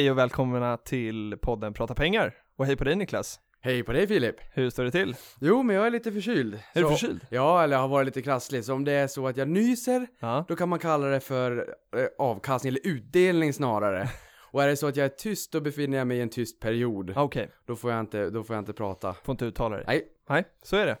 Hej och välkomna till podden Prata pengar. Och hej på dig Niklas. Hej på dig Filip! Hur står det till? Jo, men jag är lite förkyld. Är så, du förkyld? Ja, eller har varit lite krasslig. Så om det är så att jag nyser, Ja. då kan man kalla det för eh, avkastning, eller utdelning snarare. Och är det så att jag är tyst, då befinner jag mig i en tyst period. Okej, Då får jag inte, då får jag inte prata. får inte uttala dig. Nej, Nej, så är det.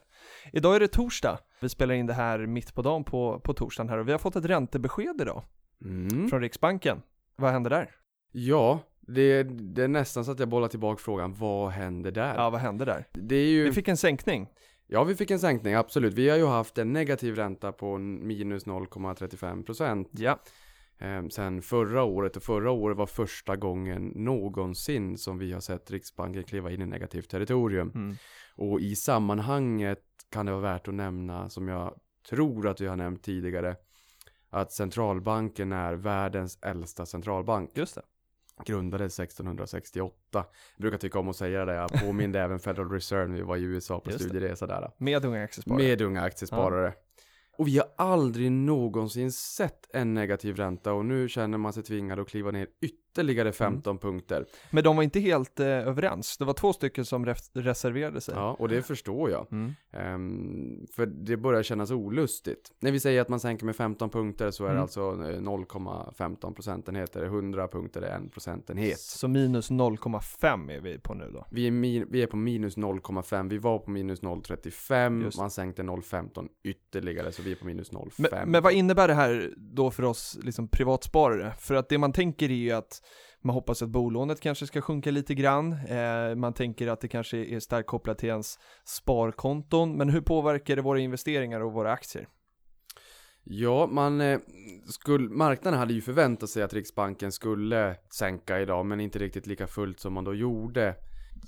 Idag är det torsdag. Vi spelar in det här mitt på dagen på, på torsdagen här och vi har fått ett räntebesked idag mm. från Riksbanken. Vad händer där? Ja, det, det är nästan så att jag bollar tillbaka frågan, vad händer där? Ja, vad händer där? Det är ju... Vi fick en sänkning. Ja, vi fick en sänkning, absolut. Vi har ju haft en negativ ränta på minus 0,35 procent. Ja. eh, sen förra året och förra året var första gången någonsin som vi har sett Riksbanken kliva in i negativt territorium. Mm. Och i sammanhanget kan det vara värt att nämna, som jag tror att vi har nämnt tidigare, att centralbanken är världens äldsta centralbank. Just det. Grundades 1668. Jag brukar tycka om att säga det, jag påminde även Federal Reserve när vi var i USA på Just det. studieresa där. Med unga aktiesparare. Med unga aktiesparare. Och vi har aldrig någonsin sett en negativ ränta och nu känner man sig tvingad att kliva ner ytterligare 15 punkter. Men de var inte helt eh, överens. Det var två stycken som ref- reserverade sig. Ja, och det förstår jag. Mm. Ehm, för det börjar kännas olustigt. När vi säger att man sänker med 15 punkter så är det Mm. alltså eh, 0,15 procentenheter. 100 punkter är en procentenhet. Så minus 0,5 är vi på nu då. Vi är, vi är på minus 0,5. Vi var på minus 0,35. Just. Man sänkte 0,15 ytterligare så vi är på minus 0,5. Men, men vad innebär det här då för oss liksom privatsparare? För att det man tänker är ju att man hoppas att bolånet kanske ska sjunka lite grann. Eh, man tänker att det kanske är starkt kopplat till ens sparkonton. Men hur påverkar det våra investeringar och våra aktier? Ja, man eh, skulle, marknaden hade ju förväntat sig att Riksbanken skulle sänka idag, men inte riktigt lika fullt som man då gjorde.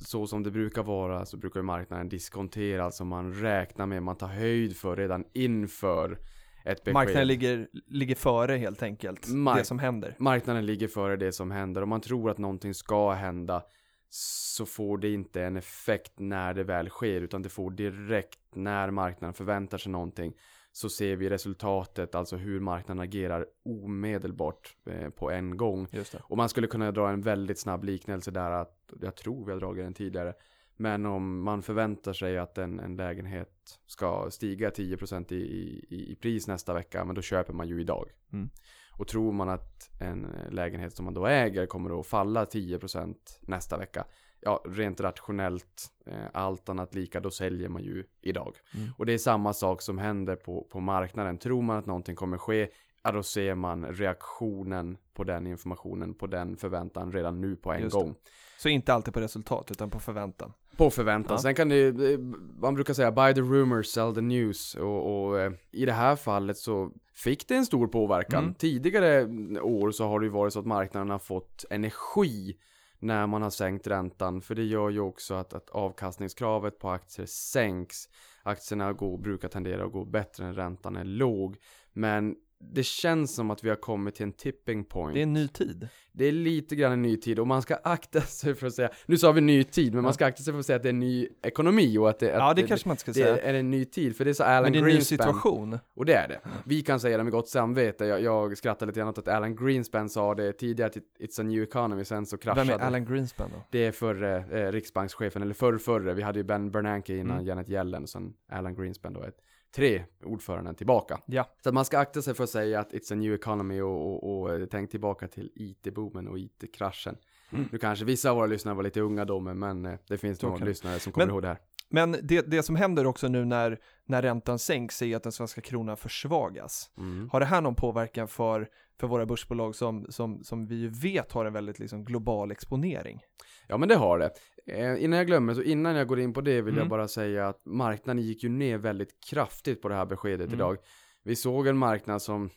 Så som det brukar vara så brukar marknaden diskontera, alltså man räknar med, man tar höjd för redan inför ett besked. Marknaden ligger, ligger före helt enkelt, Mark- det som händer. Marknaden ligger före det som händer. Om man tror att någonting ska hända så får det inte en effekt när det väl sker, utan det får direkt när marknaden förväntar sig någonting. Så ser vi resultatet, alltså hur marknaden agerar omedelbart eh, på en gång. Och man skulle kunna dra en väldigt snabb liknelse där att, jag tror vi har dragit den tidigare. Men om man förväntar sig att en, en lägenhet ska stiga 10% i, i, i pris nästa vecka, men då köper man ju idag. Mm. Och tror man att en lägenhet som man då äger kommer att falla 10% nästa vecka, ja, rent rationellt, eh, allt annat lika, då säljer man ju idag. Mm. Och det är samma sak som händer på, på marknaden. Tror man att någonting kommer ske, ja då ser man reaktionen på den informationen, på den förväntan redan nu på en gång. Så inte alltid på resultat, utan på förväntan. På förväntan. Ja. Sen kan det, man brukar säga buy the rumors, sell the news. Och, och eh, i det här fallet så fick det en stor påverkan. Mm. Tidigare år så har det ju varit så att marknaden har fått energi när man har sänkt räntan. För det gör ju också att, att avkastningskravet på aktier sänks. Aktierna går, brukar tendera att gå bättre när räntan är låg. Men det känns som att vi har kommit till en tipping point. Det är en ny tid. Det är lite grann en ny tid och man ska akta sig för att säga, nu sa vi ny tid, men man ska akta sig för att säga att det är en ny ekonomi och att det, Ja, att det kanske man ska det säga. är en ny tid, för det är så Alan Men det är en ny Greenspan, situation. och det är det. Vi kan säga det med gott samvete, jag, jag skrattar lite grann åt att Alan Greenspan sa det tidigare att it- it's a new economy, sen så kraschade Vem är Alan Greenspan då? det är förre eh, riksbankschefen, eller förr, förre, vi hade ju Ben Bernanke innan Mm. Janet Yellen, och sen Alan Greenspan då, ett, tre ordföranden tillbaka. Ja. Så att man ska akta sig för att säga att it's a new economy och, och, och eh, tänk tillbaka till IT-boomen och IT-kraschen. Mm. Nu kanske vissa av våra lyssnare var lite unga då, men- eh, det finns Så några kan lyssnare som kommer Men- ihåg det här. Men det, det som händer också nu när, när räntan sänks är att den svenska kronan försvagas. Mm. Har det här någon påverkan för, för våra börsbolag som, som, som vi vet har en väldigt liksom global exponering? Ja, men det har det. Eh, innan jag glömmer, så innan jag går in på det vill Mm. jag bara säga att marknaden gick ju ner väldigt kraftigt på det här beskedet Mm. idag. Vi såg en marknad som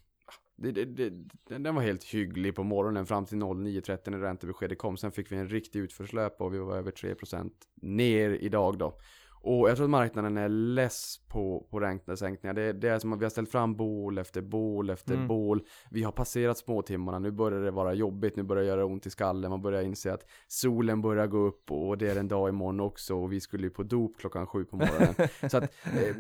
det, det, det, den var helt hygglig på morgonen fram till 09.30 när räntebeskedet kom. Sen fick vi en riktig utförslöp och vi var över 3% ner idag då. Och jag tror att marknaden är less på, på räntesänkningar. Det, det är som att vi har ställt fram bol efter bol efter Mm. bol. Vi har passerat småtimmarna. Nu börjar det vara jobbigt. Nu börjar det göra ont i skallen. Man börjar inse att solen börjar gå upp och det är en dag imorgon också. Och vi skulle ju på dop klockan sju på morgonen. Så att eh,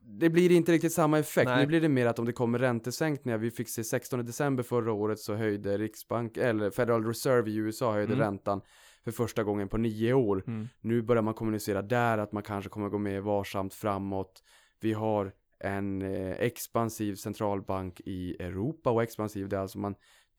det blir inte riktigt samma effekt. Nej. Nu blir det mer att om det kommer räntesänkningar. Vi fick se 16 december förra året så höjde Riksbank, eller Federal Reserve i USA höjde Mm. räntan för första gången på nio år. Mm. Nu börjar man kommunicera där att man kanske kommer gå mer varsamt framåt. Vi har en eh, expansiv centralbank i Europa och expansiv det är alltså man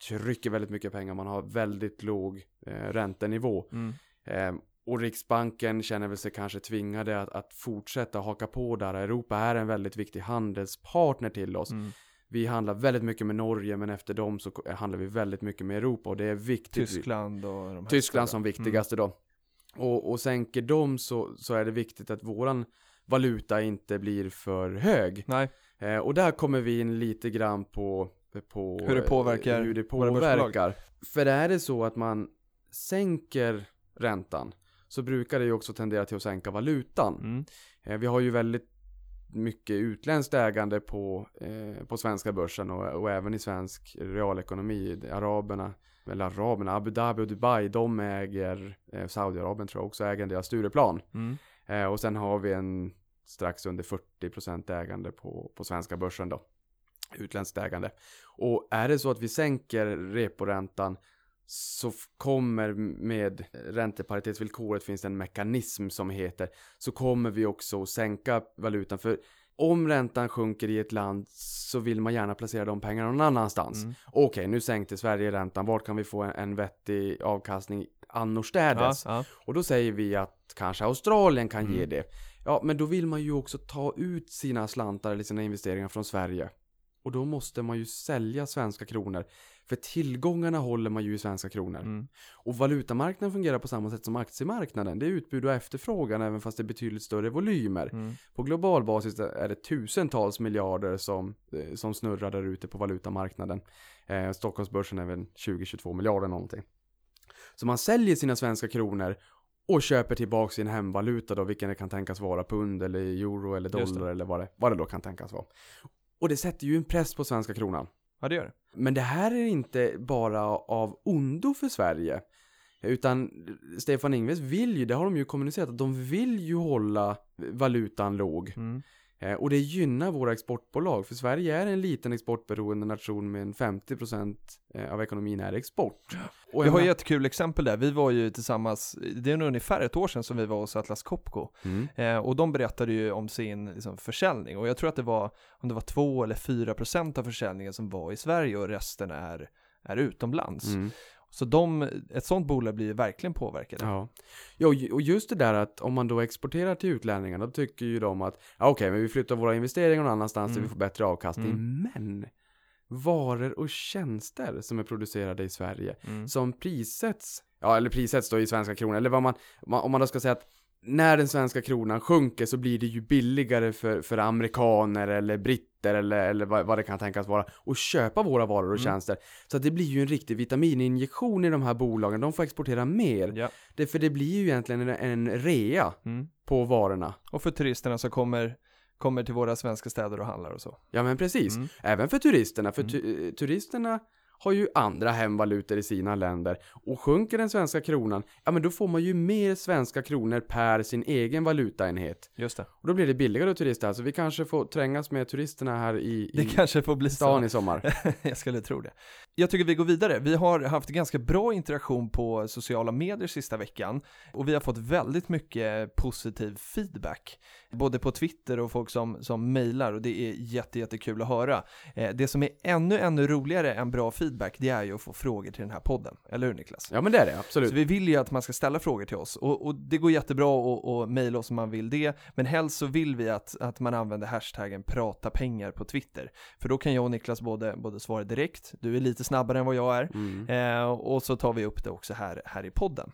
trycker väldigt mycket pengar, man har väldigt låg eh, räntenivå. Mm. Eh, och Riksbanken känner väl sig kanske tvingade att, att fortsätta haka på där. Europa är en väldigt viktig handelspartner till oss. Mm. Vi handlar väldigt mycket med Norge men efter dem så handlar vi väldigt mycket med Europa och det är viktigt. Tyskland och de här Tyskland som viktigaste då. Och, och sänker dem så, så är det viktigt att våran valuta inte blir för hög. Nej, Eh, och där kommer vi in lite grann på, på Hur det påverkar hur det påverkar. För är det så att man sänker räntan så brukar det ju också tendera till att sänka valutan. mm. Eh, vi har ju väldigt mycket utländskt ägande på, eh, på svenska börsen och, och även i svensk realekonomi. Araberna, eller araberna, Abu Dhabi och Dubai, de äger, eh, Saudiarabien tror jag också äger en del av Stureplan. Mm. Eh, och sen har vi en strax under 40% ägande på, på svenska börsen då. Utländskt ägande. Och är det så att vi sänker reporäntan så kommer med ränteparitetsvillkoret finns det en mekanism som heter så kommer vi också att sänka valutan för om räntan sjunker i ett land så vill man gärna placera de pengarna någon annanstans. Mm. Okej, nu sänkte Sverige räntan. Vart kan vi få en, en vettig avkastning annorstädes? Ja, ja. Och då säger vi att kanske Australien kan Mm. ge det. Ja, men då vill man ju också ta ut sina slantar eller sina investeringar från Sverige. Och då måste man ju sälja svenska kronor. För tillgångarna håller man ju i svenska kronor. Mm. Och valutamarknaden fungerar på samma sätt som aktiemarknaden. Det är utbud och efterfrågan även fast det är betydligt större volymer. Mm. På global basis är det tusentals miljarder som, eh, som snurrar där ute på valutamarknaden. Eh, Stockholmsbörsen är väl 20-22 miljarder någonting. Så man säljer sina svenska kronor och köper tillbaka sin hemvaluta då, vilken det kan tänkas vara pund eller euro eller dollar eller vad det, vad det då kan tänkas vara. Och det sätter ju en press på svenska kronan. ja, det gör det. Men det här är inte bara av ondo för Sverige. Utan Stefan Ingves vill ju, det har de ju kommunicerat, att de vill ju hålla valutan låg. Mm. Eh, och det gynnar våra exportbolag, för Sverige är en liten exportberoende nation med en 50% eh, av ekonomin är export. Och Vi har ju ett kul exempel där, vi var ju tillsammans, det är nog ungefär ett år sedan som vi var hos Atlas Copco Mm. eh, och de berättade ju om sin liksom, försäljning och jag tror att det var, om det var 2 eller 4 procent av försäljningen som var i Sverige och resten är, är utomlands. Mm. Så de, ett sånt bolag blir verkligen påverkade. Ja. ja, och ju- och just det där att om man då exporterar till utlänningarna, då tycker ju de att ja, okej, men vi flyttar våra investeringar någon annanstans där Mm. vi får bättre avkastning. Mm. Men varor och tjänster som är producerade i Sverige, Mm. som prissätts, ja eller prissätts då i svenska kronor, eller vad man- om man då ska säga att när den svenska kronan sjunker så blir det ju billigare för, för amerikaner eller britter eller, eller vad, vad det kan tänkas vara att köpa våra varor och Mm. tjänster. Så att det blir ju en riktig vitamininjektion i de här bolagen, de får exportera mer. Ja. Det, för det blir ju egentligen en, en rea Mm. på varorna. Och för turisterna som kommer, kommer till våra svenska städer och handlar och så. Ja men precis. Mm. Även för turisterna, för Mm. tu- turisterna har ju andra hemvalutor i sina länder. Och sjunker den svenska kronan, ja men då får man ju mer svenska kronor per sin egen valutaenhet. Just det. Och då blir det billigare att turista, så vi kanske får trängas med turisterna här i, Det i kanske får bli stan så. i sommar. jag skulle tro det. Jag tycker vi går vidare. Vi har haft ganska bra interaktion på sociala medier sista veckan och vi har fått väldigt mycket positiv feedback. Både på Twitter och folk som, som mejlar och det är jätte, jättekul att höra. Eh, det som är ännu, ännu roligare än bra feedback det är ju att få frågor till den här podden. Eller hur Niklas? Ja men det är det, absolut. Så vi vill ju att man ska ställa frågor till oss och, och det går jättebra att att mejla oss om man vill det, men helst så vill vi att, att man använder hashtaggen prata pengar på Twitter. För då kan jag och Niklas både, både svara direkt, du är lite snabbare än vad jag är, Mm. eh, och så tar vi upp det också här, här i podden.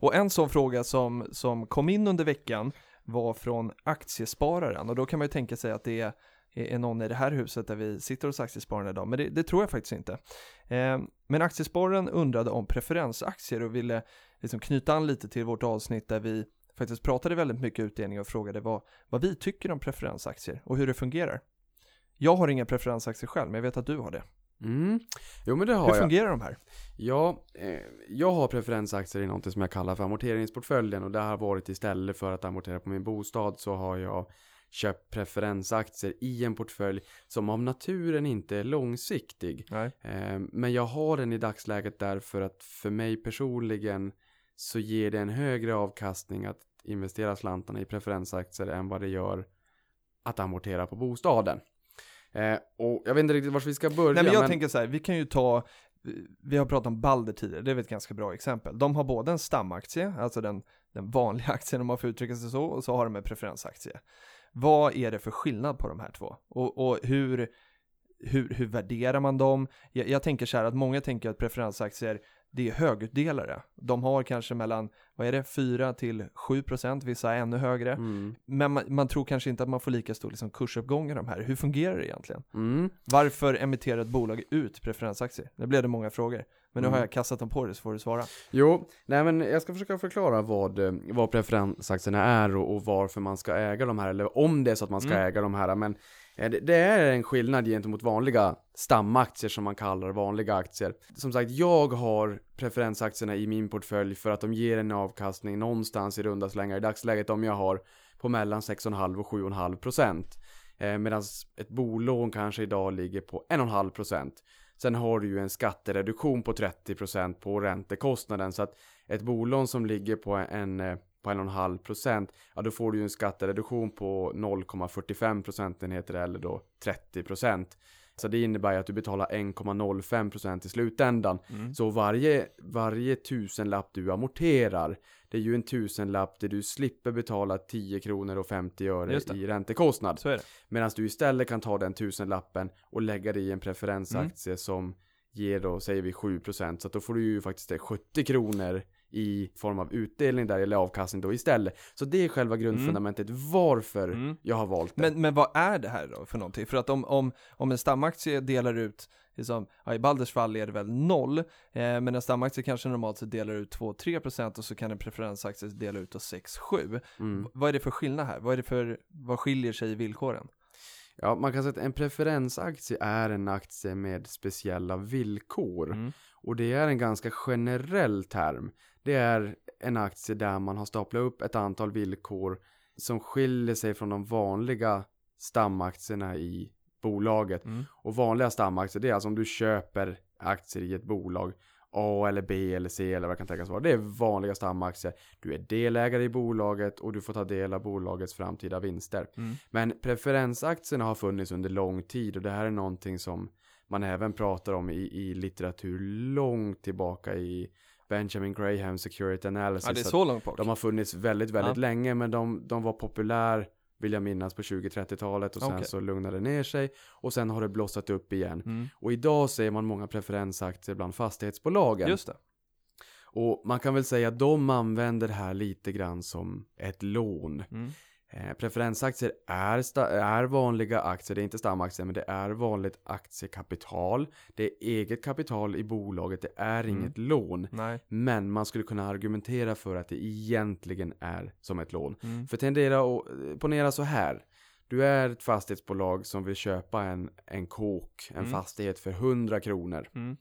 Och en sån fråga som, som kom in under veckan var från aktiespararen och då kan man ju tänka sig att det är är, någon i det här huset där vi sitter hos Aktiespararna idag, men det, det tror jag faktiskt inte. Eh, men Aktiespararen undrade om preferensaktier och ville liksom knyta an lite till vårt avsnitt där vi faktiskt pratade väldigt mycket utdelning och frågade vad, vad vi tycker om preferensaktier och hur det fungerar. Jag har inga preferensaktier själv, men jag vet att du har det. Mm. Jo men det har Hur jag. fungerar de här? Ja, eh, jag har preferensaktier i något som jag kallar för amorteringsportföljen och det har varit istället för att amortera på min bostad så har jag köpt preferensaktier i en portfölj som av naturen inte är långsiktig. Eh, men jag har den i dagsläget därför att för mig personligen så ger det en högre avkastning att investera slantarna i preferensaktier än vad det gör att amortera på bostaden. Eh, och jag vet inte riktigt var vi ska börja. Nej men jag tänker så här, vi kan ju ta, vi har pratat om Balder tidigare, det är ett ganska bra exempel. De har både en stamaktie, alltså den, den vanliga aktien om man får uttrycka sig så, och så har de en preferensaktie. Vad är det för skillnad på de här två? Och, och hur, hur, hur värderar man dem? Jag, jag tänker så här att många tänker att preferensaktier det är högutdelare. De har kanske mellan, vad är det, 4 till 7 procent, vissa är ännu högre. Mm. Men man, man, tror kanske inte att man får lika stor liksom, kursuppgång i de här. Hur fungerar det egentligen? Mm. Varför emitterar ett bolag ut preferensaktier? Nu blev det många frågor. Men nu Mm. har jag kastat dem på dig så får du svara. Jo, nej men jag ska försöka förklara vad, eh, vad preferensaktierna är och, och varför man ska äga de här, eller om det är så att man ska Mm. äga de här. Men Eh, det, är en skillnad gentemot vanliga stamaktier som man kallar vanliga aktier. Som sagt, jag har preferensaktierna i min portfölj för att de ger en avkastning någonstans i runda slängar i dagsläget om jag har på mellan 6,5 och 7,5 procent. Eh, Medan ett bolån kanske idag ligger på 1,5 procent. Sen har du ju en skattereduktion på 30% på räntekostnaden så att ett bolån som ligger på en eh, på 1,5 procent, ja då får du ju en skattereduktion på 0,45 procentenheter eller då 30 procent. Så det innebär ju att du betalar 1,05 procent i slutändan. Mm. Så varje, varje tusenlapp du amorterar, det är ju en tusenlapp där du slipper betala 10 kronor och 50 öre i räntekostnad. Så. Medan du istället kan ta den tusenlappen och lägga det i en preferensaktie Mm. som ger då, säger vi 7% så att då får du ju faktiskt det 70 kronor i form av utdelning där eller avkastning då istället. Så det är själva grundfundamentet varför Mm. jag har valt det. Men, men vad är det här då för någonting? För att om, om, om en stamaktie delar ut, liksom, ja, i Balders fall är det väl noll, eh, men en stamaktie kanske normalt sett delar ut 2-3% och så kan en preferensaktie dela ut då 6-7. Mm. Vad är det för skillnad här? Vad är det för, vad skiljer sig i villkoren? Ja, man kan säga att en preferensaktie är en aktie med speciella villkor. Mm. Och det är en ganska generell term. Det är en aktie där man har staplat upp ett antal villkor som skiljer sig från de vanliga stamaktierna i bolaget. Mm. Och vanliga stamaktier, det är alltså om du köper aktier i ett bolag A eller B eller C eller vad det kan tänkas vara. Det är vanliga stamaktier. Du är delägare i bolaget och du får ta del av bolagets framtida vinster. Mm. Men preferensaktierna har funnits under lång tid och det här är någonting som man även pratar om i, i litteratur långt tillbaka i Benjamin Graham Security Analysis. Ja, det är så långt bak. De har funnits väldigt, väldigt Ja. länge men de, de var populär vill jag minnas på 20-30-talet och sen Okej. så lugnade det ner sig och sen har det blossat upp igen. Mm. Och idag ser man många preferensaktier bland fastighetsbolagen. Just det. Och man kan väl säga att de använder det här lite grann som ett lån. Mm. Eh, preferensaktier är, är vanliga aktier, det är inte stamaktier men det är vanligt aktiekapital. Det är eget kapital i bolaget, det är Mm. inget lån. Nej. Men man skulle kunna argumentera för att det egentligen är som ett lån. Mm. För tendera och eh, ponera så här. Du är ett fastighetsbolag som vill köpa en, en kåk, en Mm. fastighet för 100 kronor. Mm.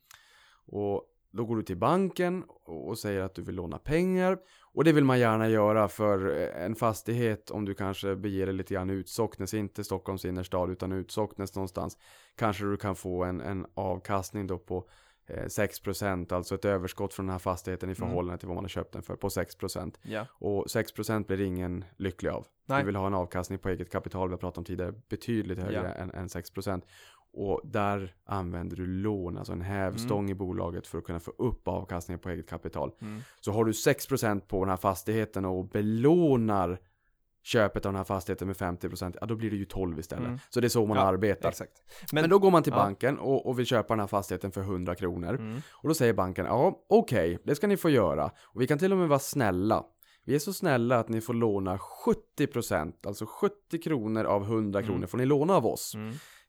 Och då går du till banken och säger att du vill låna pengar. Och det vill man gärna göra för eh, en fastighet om du kanske beger dig lite grann ut Socknes, inte Stockholms innerstad utan ut Socknes någonstans. Kanske du kan få en, en avkastning då på eh, 6% alltså ett överskott från den här fastigheten i Mm. förhållande till vad man har köpt den för på 6%. Ja. Och 6% blir ingen lycklig av. Nej. Du vill ha en avkastning på eget kapital, vi har pratat om tidigare, betydligt högre Ja. än, än 6%. Och där använder du lån, alltså en hävstång i bolaget för att kunna få upp avkastningen på eget kapital. Mm. Så har du 6% på den här fastigheten och belånar köpet av den här fastigheten med 50% ja då blir det ju 12 istället. Mm. Så det är så man Ja, arbetar. Exakt. Men, då går man till Ja. banken och, och vill köpa den här fastigheten för 100 kronor. Mm. Och då säger banken, ja okej, det ska ni få göra. Och vi kan till och med vara snälla. Vi är så snälla att ni får låna 70%, alltså 70 kronor av 100 kronor Mm. får ni låna av oss.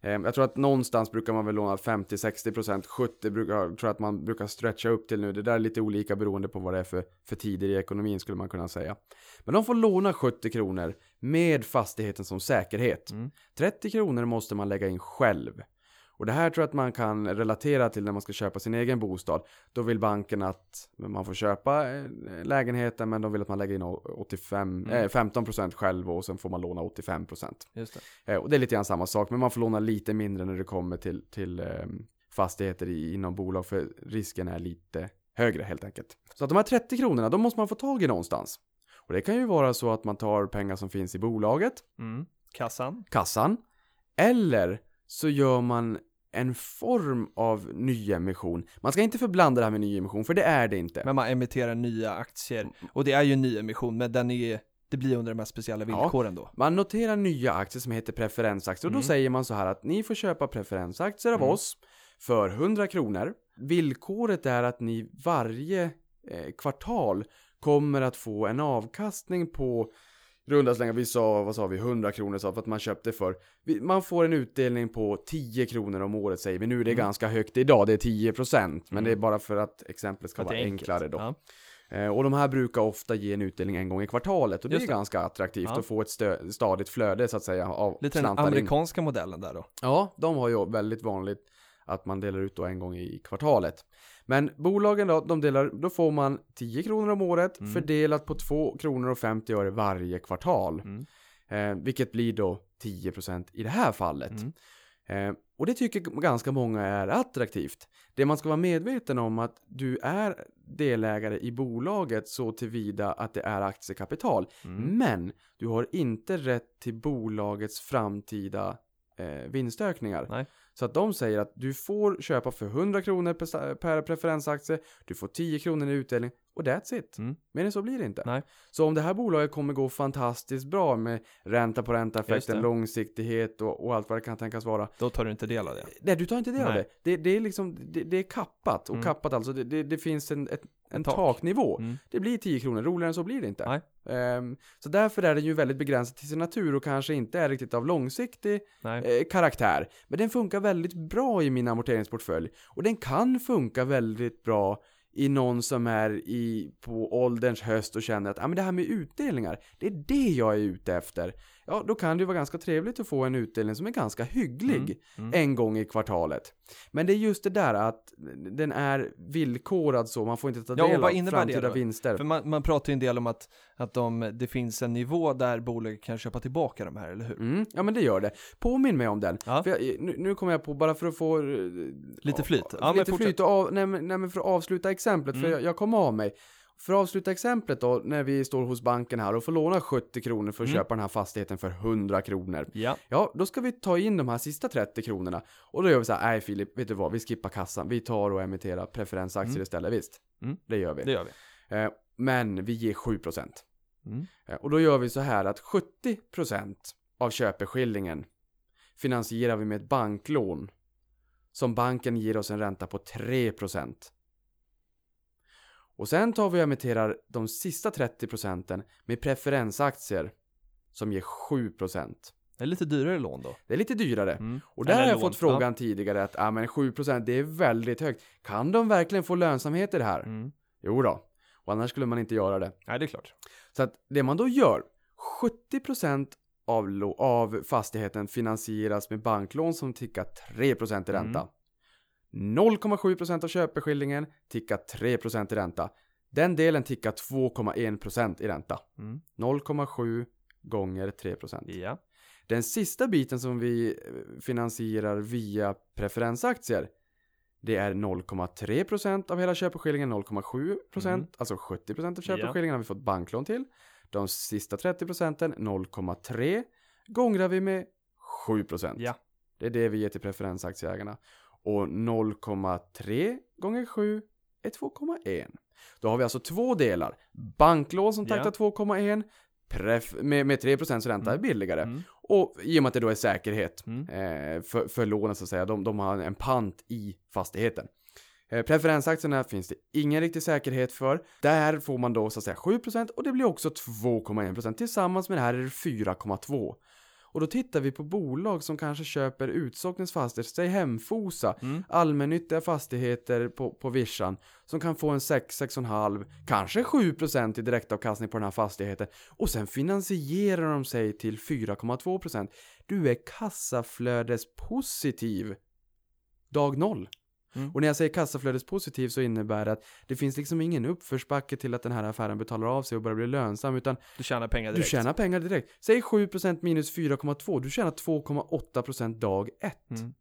Mm. Eh, Jag tror att någonstans brukar man väl låna 50-60%, 70 brukar, jag tror att man brukar stretcha upp till nu. Det där är lite olika beroende på vad det är för, för tider i ekonomin skulle man kunna säga. Men de får låna 70 kronor med fastigheten som säkerhet. Mm. 30 kronor måste man lägga in själv. Och det här tror jag att man kan relatera till när man ska köpa sin egen bostad. Då vill banken att man får köpa eh, lägenheten men de vill att man lägger in 85, Mm. eh, 15% själv och sen får man låna 85%. Just det. Eh, och det är lite grann samma sak, men man får låna lite mindre när det kommer till, till eh, fastigheter i, inom bolag, för risken är lite högre helt enkelt. Så att de här 30 kronorna, de måste man få tag i någonstans. Och det kan ju vara så att man tar pengar som finns i bolaget, Mm. Kassan. kassan, eller så gör man en form av nyemission. Man ska inte förblanda det här med nyemission, för det är det inte. Men man emitterar nya aktier. Och det är ju nyemission, men den är, det blir under de här speciella Ja. villkoren då. Man noterar nya aktier som heter preferensaktier och då Mm. säger man så här att ni får köpa preferensaktier av Mm. oss för 100 kronor. Villkoret är att ni varje eh, kvartal kommer att få en avkastning på runda slängar, vi sa, vad sa vi, 100 kronor sa för att man köpte för. Man får en utdelning på 10 kronor om året säger vi. Nu är det Mm. ganska högt idag, det är 10 procent. Men Mm. det är bara för att exemplet ska Att vara enklare då. Ja. Eh, och de här brukar ofta ge en utdelning en gång i kvartalet och det Just är det. ganska attraktivt Ja. att få ett stadigt flöde så att säga av Lite den slantar in. amerikanska modellen där då. Ja, de har ju väldigt vanligt att man delar ut då en gång i kvartalet. Men bolagen då, de delar, då får man 10 kronor om året Mm. fördelat på 2 kronor och 50 öre varje kvartal. Mm. Eh, vilket blir då 10% i det här fallet. Mm. Eh, och det tycker ganska många är attraktivt. Det man ska vara medveten om att du är delägare i bolaget så tillvida att det är aktiekapital. Mm. Men du har inte rätt till bolagets framtida eh, vinstökningar. Nej. Så att de säger att du får köpa för 100 kronor per, per preferensaktie, du får 10 kronor i utdelning och that's it. Mm. Men än så blir det inte. Nej. Så om det här bolaget kommer gå fantastiskt bra med ränta på ränta-effekten, långsiktighet och, och allt vad det kan tänkas vara. Då tar du inte del av det. Nej, du tar inte del av Nej. det. det. Det är liksom, det, det är kappat. Och Mm. kappat alltså, det, det, det finns en, ett, en tak. taknivå. Mm. Det blir 10 kronor, roligare än så blir det inte. Ehm, så därför är den ju väldigt begränsad till sin natur och kanske inte är riktigt av långsiktig eh, karaktär. Men den funkar väldigt bra i min amorteringsportfölj. Och den kan funka väldigt bra i någon som är i, på ålderns höst och känner att ah, men det här med utdelningar, det är det jag är ute efter. Ja, då kan det vara ganska trevligt att få en utdelning som är ganska hygglig Mm. Mm. en gång i kvartalet. Men det är just det där att den är villkorad så, man får inte ta del av det framtida då? vinster. För man, man pratar ju en del om att, att de, det finns en nivå där bolaget kan köpa tillbaka de här, eller hur? Mm, ja men det gör det. Påminn mig om den. Ja. Jag, nu, nu kommer jag på, bara för att få... eh, Lite flyt. Ja, lite flyt och av, nej, nej men för att avsluta exemplet, för Mm. jag, jag kom av mig. För att avsluta exemplet då, när vi står hos banken här och får låna 70 kronor för att Mm. köpa den här fastigheten för 100 kronor. Ja. Ja, då ska vi ta in de här sista 30 kronorna. Och då gör vi så här, nej Filip, vet du vad, vi skippar kassan. Vi tar och emitterar preferensaktier Mm. istället, visst. Mm. Det gör vi. Det gör vi. Eh, men vi ger 7%. Mm. Eh, Och då gör vi så här att 70% av köpeskillingen finansierar vi med ett banklån som banken ger oss en ränta på 3%. Och sen tar vi och emitterar de sista 30% med preferensaktier som ger 7%. Det är lite dyrare lån då. Det är lite dyrare. Mm. Och där har jag lån. fått frågan tidigare att ah, men 7% det är väldigt högt. Kan de verkligen få lönsamhet i det här? Ja. Mm. Jo då. Och annars skulle man inte göra det. Nej, det är klart. Så att det man då gör, 70% av, lo- av fastigheten finansieras med banklån som tickar 3% i ränta. 0,7% av köpeskillingen tickar 3% i ränta. Den delen tickar 2,1% i ränta. Mm. 0,7 gånger 3%. Ja. Den sista biten som vi eh, finansierar via preferensaktier det är 0,3% av hela köpeskillingen, 0,7% Mm. alltså 70% av köpeskillingen har vi fått banklån till. De sista 30% 0,3 gångrar vi med 7%. Ja. Det är det vi ger till preferensaktieägarna. Och 0,3 gånger 7 är 2,1. Då har vi alltså två delar. Banklån som Ja. taktar 2,1 pref- med, med 3% ränta är Mm. billigare. Mm. Och i och med att det då är säkerhet Mm. eh, för, för lånet så att säga, de, de har en pant i fastigheten. Eh, Preferensaktierna finns det ingen riktig säkerhet för. Där får man då så att säga 7% och det blir också 2,1%. Tillsammans med det här är det 4,2%. Och då tittar vi på bolag som kanske köper utsågningsfastigheter, säg Hemfosa, Mm. allmännyttiga fastigheter på, på vischan som kan få en 6, 6,5, kanske 7% i direktavkastning på den här fastigheten och sen finansierar de sig till 4,2%. Du är kassaflödespositiv dag noll. Mm. Och när jag säger kassaflödespositiv så innebär det att det finns liksom ingen uppförsbacke till att den här affären betalar av sig och börjar bli lönsam utan Du tjänar pengar direkt. du tjänar pengar direkt. Säg 7% minus 4,2, du tjänar 2,8% dag 1. Mm.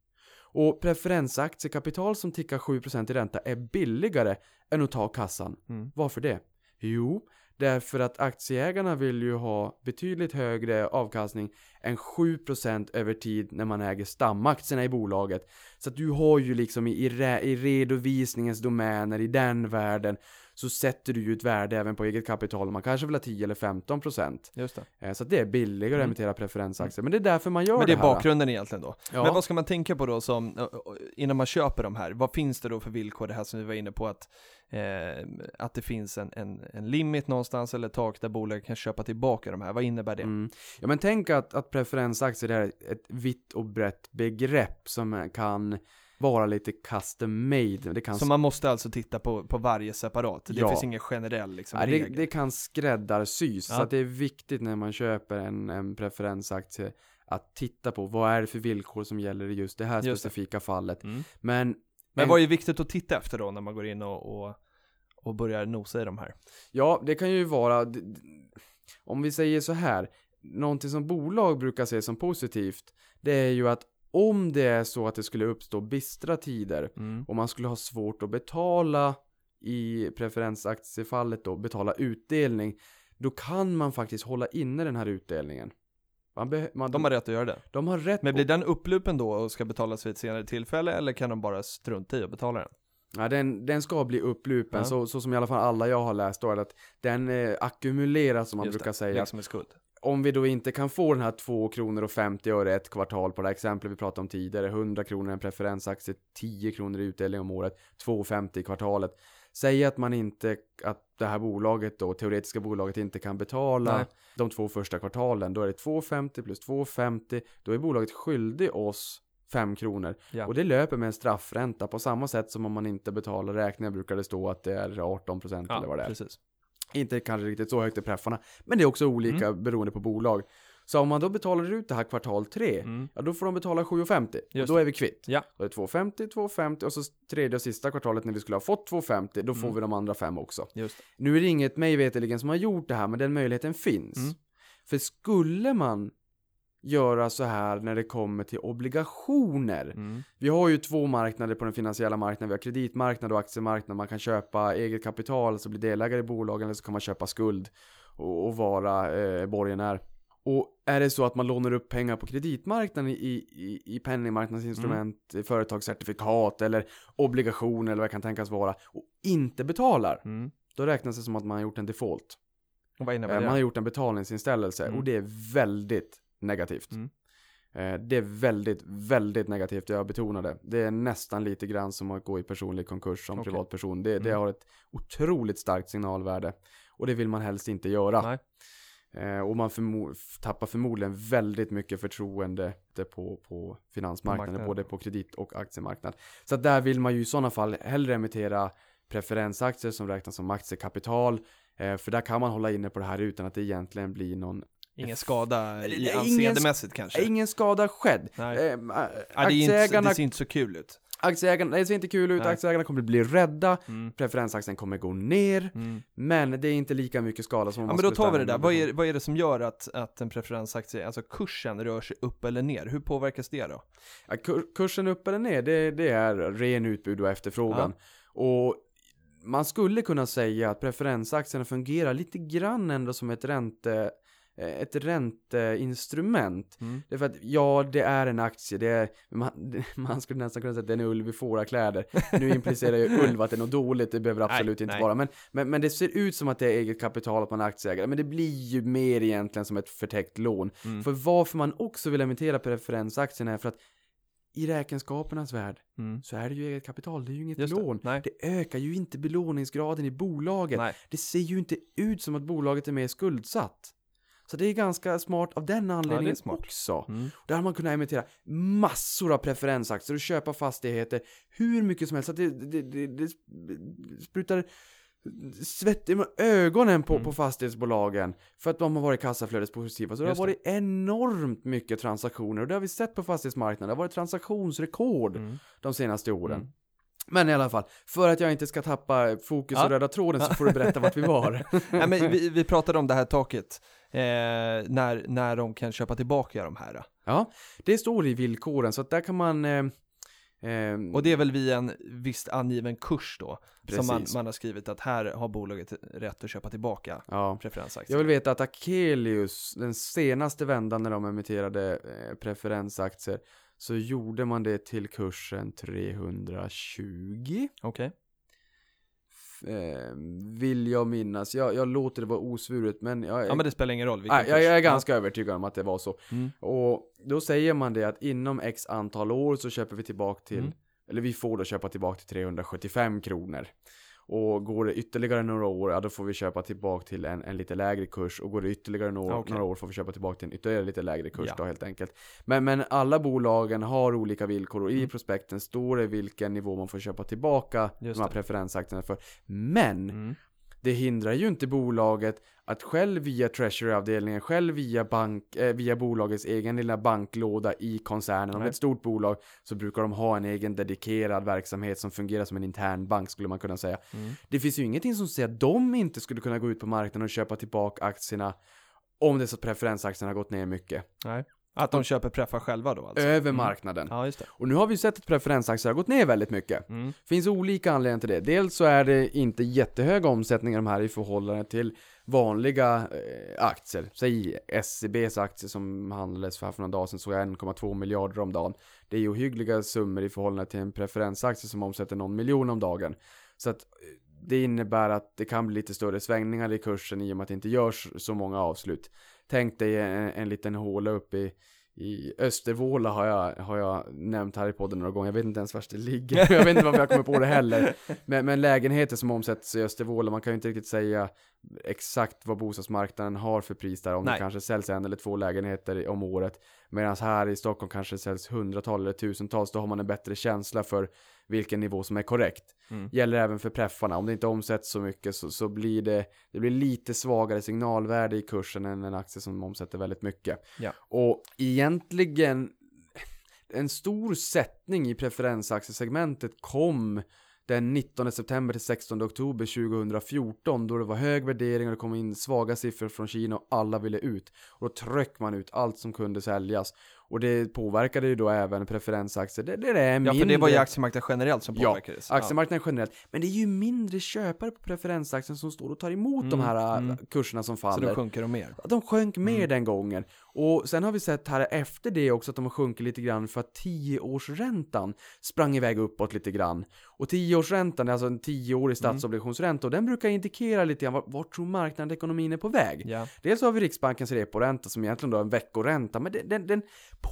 Och preferensaktiekapital som tickar 7% i ränta är billigare än att ta kassan. Mm. Varför det? Jo, därför att aktieägarna vill ju ha betydligt högre avkastning än 7% över tid när man äger stamaktierna i bolaget. Så att du har ju liksom i, i, re, i redovisningens domäner, i den världen, så sätter du ju ett värde även på eget kapital. Man kanske vill ha 10 eller 15%. Just det. Eh, Så det är billigare att Mm. emittera preferensaktier. Men det är därför man gör Men det är det här. bakgrunden egentligen då. Ja. Men vad ska man tänka på då som, ö, ö, innan man köper de här? Vad finns det då för villkor? Det här som vi var inne på att, eh, att det finns en, en, en limit någonstans eller tak där bolaget kan köpa tillbaka de här. Vad innebär det? Mm. Ja men tänk att, att preferensaktier är ett vitt och brett begrepp som kan vara lite custom made. Det kan, Så man måste alltså titta på, på varje separat? Det Ja. finns ingen generell liksom, det, regel? det kan skräddarsys. Ja. Så att det är viktigt när man köper en, en preferensaktie att titta på vad är det för villkor som gäller i just det här Just det. specifika fallet. Mm. Men, Men en- vad är viktigt att titta efter då när man går in och, och, och börjar nosa i de här? Ja, det kan ju vara, om vi säger så här, någonting som bolag brukar se som positivt, det är ju att om det är så att det skulle uppstå bistra tider Mm. och man skulle ha svårt att betala i preferensaktiefallet då, betala utdelning, då kan man faktiskt hålla inne den här utdelningen. Man man, De har rätt att göra det. de har rätt Men blir den upplupen då och ska betalas vid ett senare tillfälle eller kan de bara strunta i att betala den? Ja, den, den ska bli upplupen, Ja. så, så som i alla fall alla jag har läst då, är att den eh, ackumuleras som man Just brukar det, säga. Liksom en skuld. Om vi då inte kan få den här 2 kronor och 50 öre ett kvartal på det här exemplet vi pratade om tidigare, 100 kronor en preferensaktie, 10 kronor i utdelning om året, 2,50 i kvartalet. Säg att man inte, att det här bolaget då, teoretiska bolaget inte kan betala Nej. de två första kvartalen, då är det 2,50 plus 2,50, då är bolaget skyldig oss 5 kronor. Ja. Och det löper med en straffränta på samma sätt som om man inte betalar räkningar brukar det stå att det är 18% eller vad det är. precis. Inte kanske riktigt så högt i preffarna, men det är också olika beroende på bolag. Så om man då betalar ut det här kvartal 3, Mm. ja då får de betala 7,50 och då är vi kvitt. Ja. Då är det 2,50, 2,50 och så tredje och sista kvartalet när vi skulle ha fått 2,50, då får Mm. vi de andra fem också. Just. Nu är det inget mig veterligen som har gjort det här, men den möjligheten finns. Mm. För skulle man göra så här när det kommer till obligationer, Mm. vi har ju två marknader på den finansiella marknaden. Vi har kreditmarknad och aktiemarknad. Man kan köpa eget kapital, alltså bli delägare i bolagen, eller så kan man köpa skuld och, och vara eh, borgenär. Och är det så att man lånar upp pengar på kreditmarknaden i, i, i penningmarknadsinstrument, Mm. i företagscertifikat eller obligationer eller vad det kan tänkas vara och inte betalar, Mm. då räknas det som att man har gjort en default. Eh? Man har gjort en betalningsinställelse Mm. och det är väldigt negativt. Mm. Eh, Det är väldigt, väldigt negativt, jag betonar det. Det är nästan lite grann som att gå i personlig konkurs som Okej. privatperson. Det, det Mm. har ett otroligt starkt signalvärde. Och det vill man helst inte göra. Nej. Eh, och man förmo tappar förmodligen väldigt mycket förtroende på, på finansmarknaden, marknaden. både på kredit och aktiemarknad. Så där vill man ju i sådana fall hellre emittera preferensaktier som räknas som aktiekapital. Eh, för där kan man hålla inne på det här utan att det egentligen blir någon, Ingen skada i anseendemässigt kanske? ingen skada skedd. Nej. Eh, Ja, det, inte, ser inte så kul ut. aktieägarna, det ser inte kul ut, Nej. aktieägarna kommer bli rädda, Mm. preferensaktien kommer gå ner, Mm. men det är inte lika mycket skada som om Ja man men då tar vi det där, vad är, vad är det som gör att, att en preferensaktie, alltså kursen rör sig upp eller ner? Hur påverkas det då? Ja, kur- kursen upp eller ner, det, det är ren utbud och efterfrågan. Och man skulle kunna säga att preferensaktierna fungerar lite grann ändå som ett ränte ett ränteinstrument. Mm. Det är för att, ja, det är en aktie, det är, man, man skulle nästan kunna säga att det är en ulv i fårakläder. Nu implicerar ju ulv att det är något dåligt, det behöver absolut Nej, inte nej. vara. Men, men, men det ser ut som att det är eget kapital, att man är aktieägare. Men det blir ju mer egentligen som ett förtäckt lån. Mm. För varför man också vill emittera preferensaktierna är för att i räkenskapernas värld Mm. så är det ju eget kapital, det är ju inget det. lån. Nej. Det ökar ju inte belåningsgraden i bolaget. Nej. Det ser ju inte ut som att bolaget är mer skuldsatt. Så det är ganska smart av den anledningen smart. också. Mm. Där har man kunnat emittera massor av preferensaktier och köpa fastigheter hur mycket som helst. Så det, det, det, det sprutar svett i ögonen på, Mm. på fastighetsbolagen för att de har varit kassaflödespositiva. Så det har Just det. varit enormt mycket transaktioner och det har vi sett på fastighetsmarknaden. Det har varit transaktionsrekord Mm. de senaste åren. Mm. Men i alla fall, för att jag inte ska tappa fokus Ja. och röda tråden så får du berätta vart vi var. Nej, men vi, vi pratade om det här taket, eh, när, när de kan köpa tillbaka de här. Ja, det står i villkoren så att där kan man... Eh, eh, Och det är väl via en visst angiven kurs då, som man, Precis. man har skrivit att här har bolaget rätt att köpa tillbaka ja. preferensaktier. Jag vill veta att Akelius, den senaste vändan när de emitterade eh, preferensaktier, så gjorde man det till kursen 320. Okej. F- Eh, vill jag minnas. Jag, jag låter det vara osvuret men jag, Ja men det spelar ingen roll Nej, jag, jag är ganska övertygad om att det var så. Ja. Mm. Och då säger man det att inom x antal år så köper vi tillbaka till, Mm. eller vi får då köpa tillbaka till 375 kronor. Och går det ytterligare några år, ja då får vi köpa tillbaka till en, en lite lägre kurs. Och går det ytterligare några, Okej. några år får vi köpa tillbaka till en ytterligare lite lägre kurs Ja. då helt enkelt. Men, men alla bolagen har olika villkor och i Mm. prospekten står det vilken nivå man får köpa tillbaka Just de här det. preferensaktierna för. Men Mm. Det hindrar ju inte bolaget att själv via Treasury-avdelningen, själv via, bank, eh, via bolagets egen lilla banklåda i koncernen. Om det är Nej. ett stort bolag så brukar de ha en egen dedikerad verksamhet som fungerar som en intern bank skulle man kunna säga. Mm. Det finns ju ingenting som säger att de inte skulle kunna gå ut på marknaden och köpa tillbaka aktierna om det är så att preferensaktierna har gått ner mycket. Nej. Att de köper preffar själva då alltså? Över Mm. marknaden. Ja just det. Och nu har vi sett att preferensaktier har gått ner väldigt mycket. Mm. finns olika anledningar till det. Dels så är det inte jättehög omsättning i de här i förhållande till vanliga eh, aktier. Säg SCBs aktier som handlades för, för några dagar sedan så är 1,2 miljarder om dagen. Det är ju ohyggliga summor i förhållande till en preferensaktie som omsätter någon miljon om dagen. Så att eh, det innebär att det kan bli lite större svängningar i kursen i och med att det inte görs så många avslut. Tänk dig en, en liten håla uppe i i Östervåla har jag, har jag nämnt här i podden några gånger, jag vet inte ens var det ligger, jag vet inte varför jag kommer på det heller. Men, men lägenheter som omsätts i Östervåla, man kan ju inte riktigt säga exakt vad bostadsmarknaden har för pris där, om Nej. det kanske säljs en eller två lägenheter om året. Medan här i Stockholm kanske det säljs hundratals eller tusentals, då har man en bättre känsla för vilken nivå som är korrekt. Mm. Gäller även för preffarna, om det inte omsätts så mycket så, så blir det, det blir lite svagare signalvärde i kursen än en aktie som omsätter väldigt mycket. Ja. Och egentligen, en stor sättning i preferensaktiesegmentet kom den 19 september till 16 oktober 2014 då det var hög värdering och det kom in svaga siffror från Kina och alla ville ut. Och då tryckte man ut allt som kunde säljas. Och det påverkade ju då även preferensaktier. Det, det är Ja mindre... för det var ju aktiemarknaden generellt som Ja, påverkades. Aktiemarknaden generellt. Men det är ju mindre köpare på preferensaktien som står och tar emot de Mm, här mm. äh, kurserna som Så faller. då sjunker de mer. De sjönk mer Mm. den gången. Och sen har vi sett här efter det också att de har sjunkit lite grann för att 10-årsräntan sprang iväg uppåt lite grann. Och 10-årsräntan är alltså en 10-årig statsobligationsränta och den brukar indikera lite grann vart, vart tror marknaden ekonomin är på väg. Ja. Dels har vi Riksbankens reporänta som egentligen då är en veckoränta, men den, den, den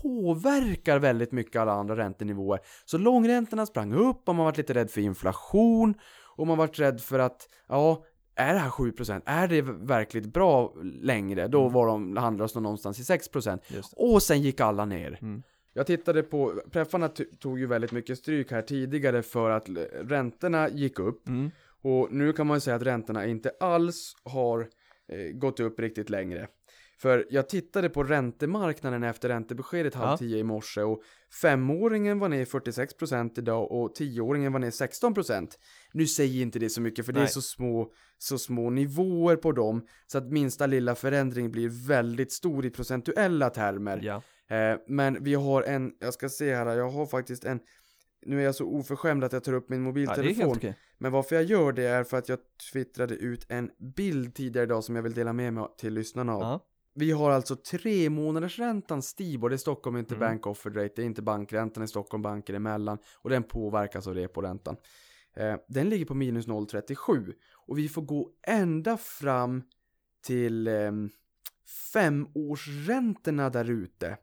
påverkar väldigt mycket alla andra räntenivåer. Så långräntorna sprang upp och man varit lite rädd för inflation och man varit rädd för att, ja, är det här 7%? Är det verkligt bra längre? Då var de, handlades de någonstans i 6%. Just det. Och sen gick alla ner. Mm. Jag tittade på, preffarna tog ju väldigt mycket stryk här tidigare för att räntorna gick upp. Mm. Och nu kan man ju säga att räntorna inte alls har eh, gått upp riktigt längre. För jag tittade på räntemarknaden efter räntebeskedet halv Ja. tio i morse och femåringen var ner 46% idag och tioåringen var ner 16%. Nu säger inte det så mycket för det är Nej. så små, så små nivåer på dem så att minsta lilla förändring blir väldigt stor i procentuella termer. Ja. Eh, men vi har en, jag ska se här, jag har faktiskt en nu är jag så oförskämd att jag tar upp min ja, mobiltelefon. okej. Men varför jag gör det är för att jag twittrade ut en bild tidigare idag som jag vill dela med mig till lyssnarna av. Ja. Vi har alltså tre månaders räntan Stibor, det är Stockholm inte Mm. bank offer rate, det är inte bankräntan i Stockholm banker emellan och den påverkas av reporäntan. Eh, den ligger på minus 0,37 och vi får gå ända fram till eh, femårsräntorna där ute.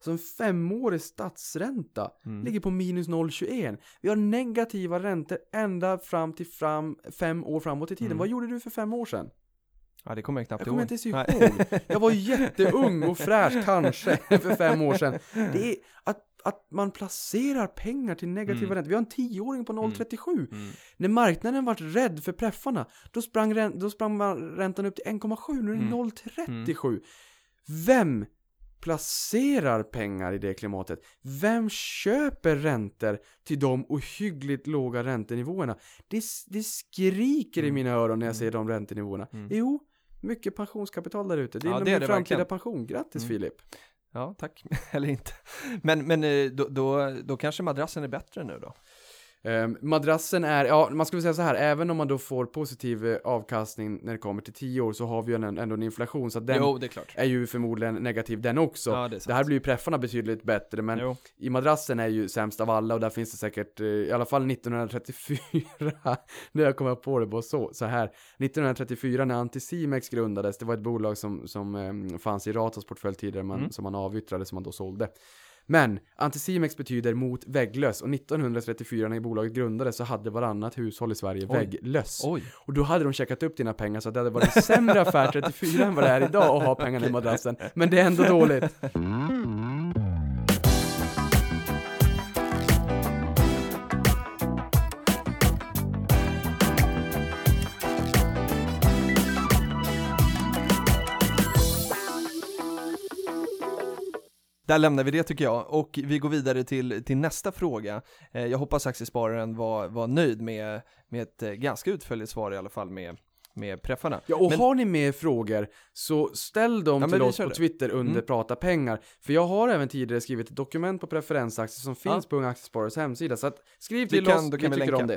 Så en femårig statsränta Mm. ligger på minus 0,21. Vi har negativa räntor ända fram till fram, fem år framåt i tiden. Mm. Vad gjorde du för fem år sedan? Ja, det kommer jag knappt Jag kommer ihåg. inte ens Nej. ihåg. Jag var jätteung och fräsch kanske för fem år sedan. Det är att, att man placerar pengar till negativa Mm. räntor. Vi har en tioåring på 0,37. Mm. När marknaden vart rädd för preffarna, då sprang, rän- då sprang räntan upp till 1,7. Nu är det Mm. 0,37. Vem placerar pengar i det klimatet? Vem köper räntor till de ohyggligt låga räntenivåerna? Det, det skriker i Mm. mina öron när jag Mm. ser de räntenivåerna. Mm. Jo, mycket pensionskapital där ute. Det är Ja, är det framtida verkligen. pension. Grattis Mm. Filip. Ja, tack. Eller inte. Men, men eh, då, då, då kanske madrassen är bättre nu då? Ehm, madrassen är, ja man skulle säga så här, även om man då får positiv eh, avkastning när det kommer till 10 år så har vi ju en, ändå en inflation så att den Jo, är är ju förmorligen negativ den också. Ja, det det här blir ju preffarna betydligt bättre men Jo. i madrassen är ju sämst av alla och där finns det säkert, eh, i alla fall 1934, när jag kommer på det bara så, så här. 1934 när Anticimex grundades, det var ett bolag som, som eh, fanns i Ratos portfölj tidigare, man, Mm. som man avyttrade, som man då sålde. Men Anticimex betyder mot vägglös och 1934 när bolaget grundades så hade varannat hushåll i Sverige Oj. vägglöss. Oj. Och då hade de checkat upp dina pengar så att det hade varit en sämre affär 34 än vad det är idag att ha pengarna i madrassen. Men det är ändå dåligt. Där lämnar vi det tycker jag och vi går vidare till, till nästa fråga. Eh, jag hoppas aktiespararen var, var nöjd med, med ett eh, ganska utförligt svar i alla fall med, med preffarna. Ja, och Men- har ni mer frågor så ställ dem Ja, till vi oss på det. Twitter under Mm. Prata pengar. För jag har även tidigare skrivit ett dokument på preferensaktier som finns Ja. på Unga Aktiesparares hemsida. Så att skriv Vi till kan- oss, då vi kan vi tycker länka. om det.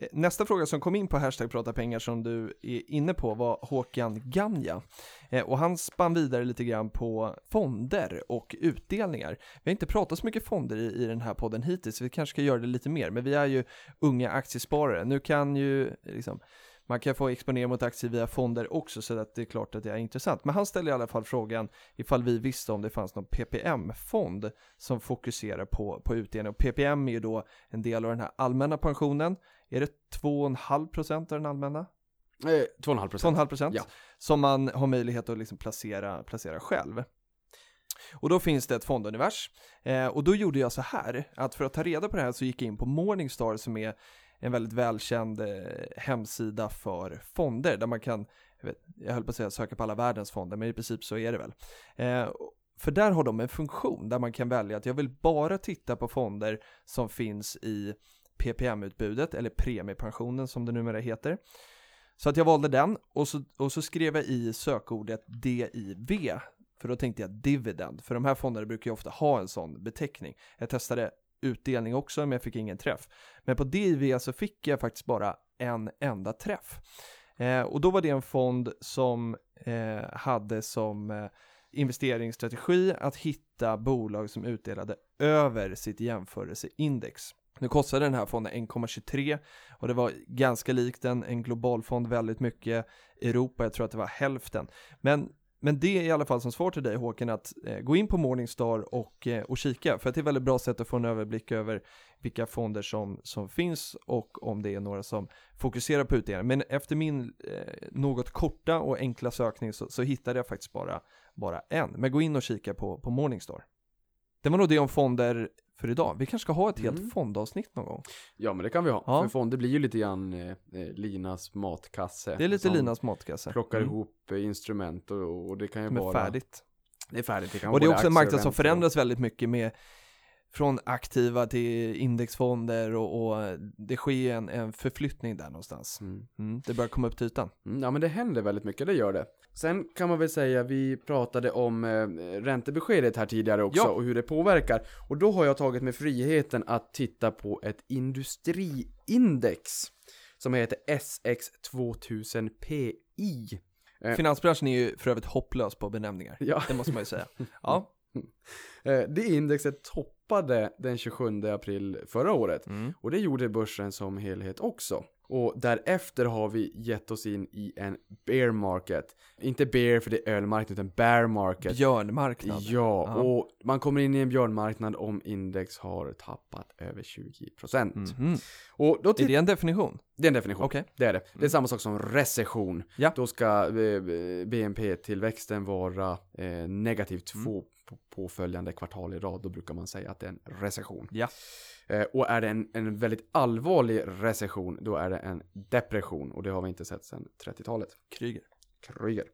Eh, Nästa fråga som kom in på hashtag prata pengar som du är inne på var Håkan Ganja. Eh, och han spann vidare lite grann på fonder och utdelningar. Vi har inte pratat så mycket fonder i, i den här podden hittills, vi kanske ska göra det lite mer, men vi är ju unga aktiesparare. Nu kan ju liksom man kan få exponera mot aktier via fonder också så att det är klart att det är intressant. Men han ställer i alla fall frågan ifall vi visste om det fanns någon PPM-fond som fokuserar på, på utdelning. Och PPM är ju då en del av den här allmänna pensionen. Är det 2,5% av den allmänna? Eh, 2,5 procent. 2,5% Ja. som man har möjlighet att liksom placera, placera själv. Och då finns det ett fondunivers. Eh, och då gjorde jag så här, att för att ta reda på det här så gick jag in på Morningstar som är en väldigt välkänd eh, hemsida för fonder där man kan, jag, vet, jag höll på att säga söka på alla världens fonder, men i princip så är det väl. Eh, för där har de en funktion där man kan välja att jag vill bara titta på fonder som finns i PPM-utbudet eller premiepensionen som det numera heter. Så att jag valde den och så, och så skrev jag i sökordet DIV för då tänkte jag dividend, för de här fonderna brukar ju ofta ha en sån beteckning. Jag testade utdelning också men jag fick ingen träff. Men på DIV så fick jag faktiskt bara en enda träff. Eh, och då var det en fond som eh, hade som eh, investeringsstrategi att hitta bolag som utdelade över sitt jämförelseindex. Nu kostade den här fonden 1,23 och det var ganska likt en, en global fond väldigt mycket. Europa, jag tror att det var hälften. Men, men det är i alla fall som svar till dig Håkan att eh, gå in på Morningstar och, eh, och kika för att det är ett väldigt bra sätt att få en överblick över vilka fonder som, som finns och om det är några som fokuserar på utdelning. Men efter min eh, något korta och enkla sökning så, så hittade jag faktiskt bara, bara en. Men gå in och kika på, på Morningstar. Det var nog det om fonder för idag. Vi kanske ska ha ett helt Mm. fondavsnitt någon gång. Ja men det kan vi ha. Ja. För fonder blir ju lite grann eh, eh, Linas matkasse. Det är lite Linas matkasse. Plockar Mm. ihop eh, instrument och, och det kan ju Som är vara... färdigt. Det är färdigt. Det kan Och det är vara också en marknad som förändras väldigt mycket med från aktiva till indexfonder och, och det sker en, en förflyttning där någonstans. Mm. Mm, det börjar komma upp till ytan. Mm, Ja men det händer väldigt mycket, det gör det. Sen kan man väl säga, vi pratade om eh, räntebeskedet här tidigare också Ja. och hur det påverkar. Och då har jag tagit mig friheten att titta på ett industriindex som heter SX2000PI. Eh. Finansbranschen är ju för övrigt hopplös på benämningar. Ja. Det måste man ju säga. Ja. Eh, Det indexet toppade den 27 april förra året Mm. och det gjorde börsen som helhet också. Och därefter har vi gett oss in i en bear market. Inte bear för det är ölmarknad utan bear market. Björnmarknad. Ja, Ja. och man kommer in i en björnmarknad om index har tappat över 20%. Mhm. Och då Är tittar det en definition? det är en definition. Okej. Det är det. Det är samma sak som recession. Ja. Då ska eh, BNP-tillväxten vara eh, negativ två på- påföljande kvartal i rad. Då brukar man säga att det är en recession. Ja. Eh, och är det en, en väldigt allvarlig recession, då är det en depression. Och det har vi inte sett sedan 30-talet. Kryger. Kryger.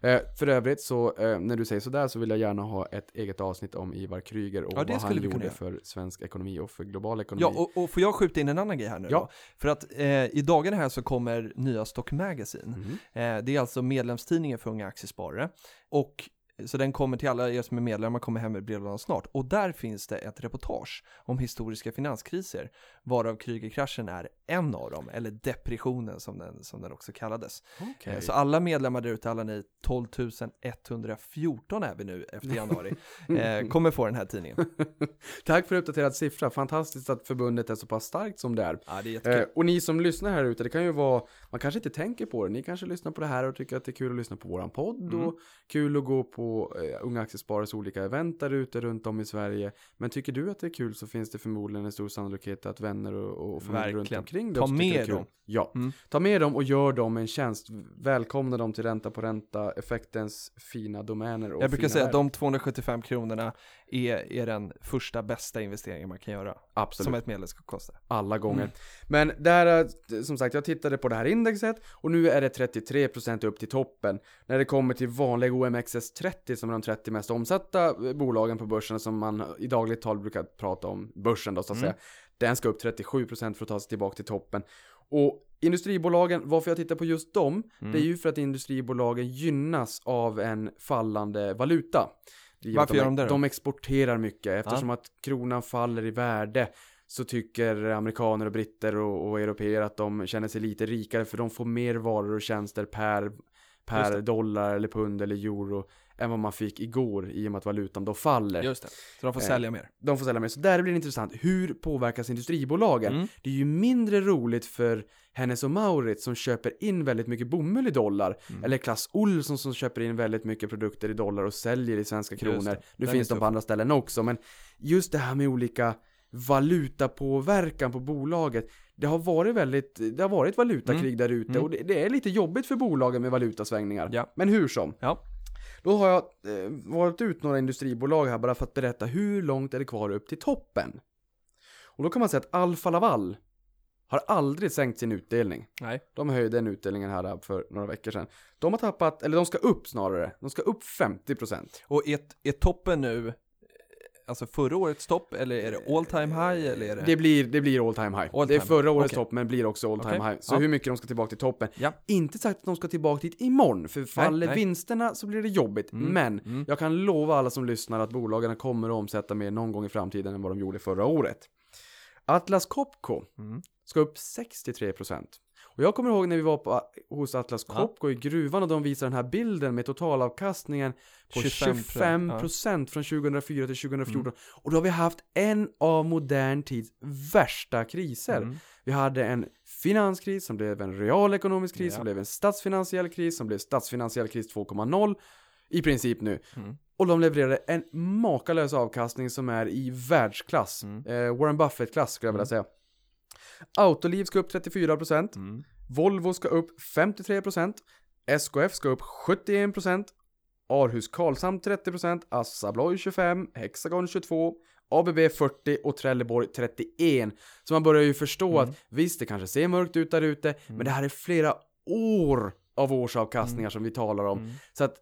Eh, för övrigt så, eh, när du säger sådär så vill jag gärna ha ett eget avsnitt om Ivar Kryger och Ja, vad han gjorde för svensk ekonomi och för global ekonomi. Ja, och, och får jag skjuta in en annan grej här nu Ja. då? För att eh, i dagarna här så kommer nya Stock Magazine. Eh, det är alltså medlemstidningen för unga aktiesparare. Och så den kommer till alla er som är medlemmar, kommer hem i brevlådan snart. Och där finns det ett reportage om historiska finanskriser, varav Krügerkraschen är en av dem, eller depressionen som den, som den också kallades. Okej. Eh, Så alla medlemmar där ute, alla ni 12 114 är vi nu efter januari, eh, kommer få den här tidningen. Tack för uppdaterad siffra. Fantastiskt att förbundet är så pass starkt som det är. Ja, det är. Eh, och ni som lyssnar här ute, det kan ju vara, man kanske inte tänker på det, ni kanske lyssnar på det här och tycker att det är kul att lyssna på våran podd Mm. och kul att gå på eh, Unga Aktiesparares olika event där ute runt om i Sverige. Men tycker du att det är kul så finns det förmodligen en stor sannolikhet att vänner och, och familj runt omkring Ta tycker det är med dem. Ja, Mm. ta med dem och gör dem en tjänst. Välkomna dem till ränta på ränta, effektens fina domäner och Jag brukar säga att de 275 kronorna är, är den första bästa investeringen man kan göra. Absolut. Som ett medel ska kosta. alla gånger. Mm. Men där, är- som sagt, jag tittade på det här indexet och nu är det 33% upp till toppen. När det kommer till vanliga OMXS30 som är de 30 mest omsatta eh, bolagen på börsen som man i dagligt tal brukar prata om börsen då så att Mm. säga. Den ska upp 37% för att ta sig tillbaka till toppen. Och industribolagen, varför jag tittar på just dem, Mm. det är ju för att industribolagen gynnas av en fallande valuta. Varför gör de det då? De exporterar mycket eftersom att kronan faller i värde så tycker amerikaner och britter och, och europeer att de känner sig lite rikare för de får mer varor och tjänster per, per dollar eller pund eller euro än vad man fick igår i och med att valutan då faller. Just det. Så de får Eh, sälja mer. De får sälja mer. Så där blir det intressant. Hur påverkas industribolagen? Mm. Det är ju mindre roligt för Hennes och Mauritz som köper in väldigt mycket bomull i dollar. Mm. Eller Clas Ohlson som köper in väldigt mycket produkter i dollar och säljer i svenska kronor. Nu finns de på andra ställen också, men just det här med olika valutapåverkan på bolaget. Det har varit väldigt, det har varit valutakrig där ute Mm. och det, det är lite jobbigt för bolagen med valutasvängningar. Ja. Men hur som. Ja. Då har jag eh, valt ut några industribolag här bara för att berätta hur långt är det kvar upp till toppen. Och då kan man säga att Alfa Laval har aldrig sänkt sin utdelning. Nej. De höjde den utdelningen här för några veckor sedan. De har tappat, eller de ska upp snarare. De ska upp 50%. Och är, är toppen nu, alltså förra årets topp, eller är det all time high, eller är det? Det blir, det blir all time high. All det är time. förra årets Okej. topp men blir också all time Okej. high. Så Ja. hur mycket de ska tillbaka till toppen. Ja. Inte sagt att de ska tillbaka dit imorgon, för faller nej. vinsterna så blir det jobbigt. Mm. Men Mm. jag kan lova alla som lyssnar att bolagen kommer att omsätta mer någon gång i framtiden än vad de gjorde förra året. Atlas Copco Mm. ska upp 63%. Och jag kommer ihåg när vi var på, hos Atlas. Copco i gruvan och de visade den här bilden med totalavkastningen på 25%, 25%, från 2004 till 2014. Mm. Och då har vi haft en av modern tids värsta kriser. Mm. Vi hade en finanskris som blev en realekonomisk kris, Ja. som blev en statsfinansiell kris, som blev statsfinansiell kris 2.0 i princip nu. Mm. Och de levererade en makalös avkastning som är i världsklass. Mm. Eh, Warren Buffett-klass skulle jag vilja säga. Autoliv ska upp 34%. Mm. Volvo ska upp 53%. SKF ska upp 71%. Arhus Karlshamn 30%. Assa Abloy 25%. Hexagon 22%. ABB 40 och Trelleborg 31. Så man börjar ju förstå Mm. att visst, det kanske ser mörkt ut där ute, men det här är flera år av årsavkastningar som vi talar om. Mm. Så att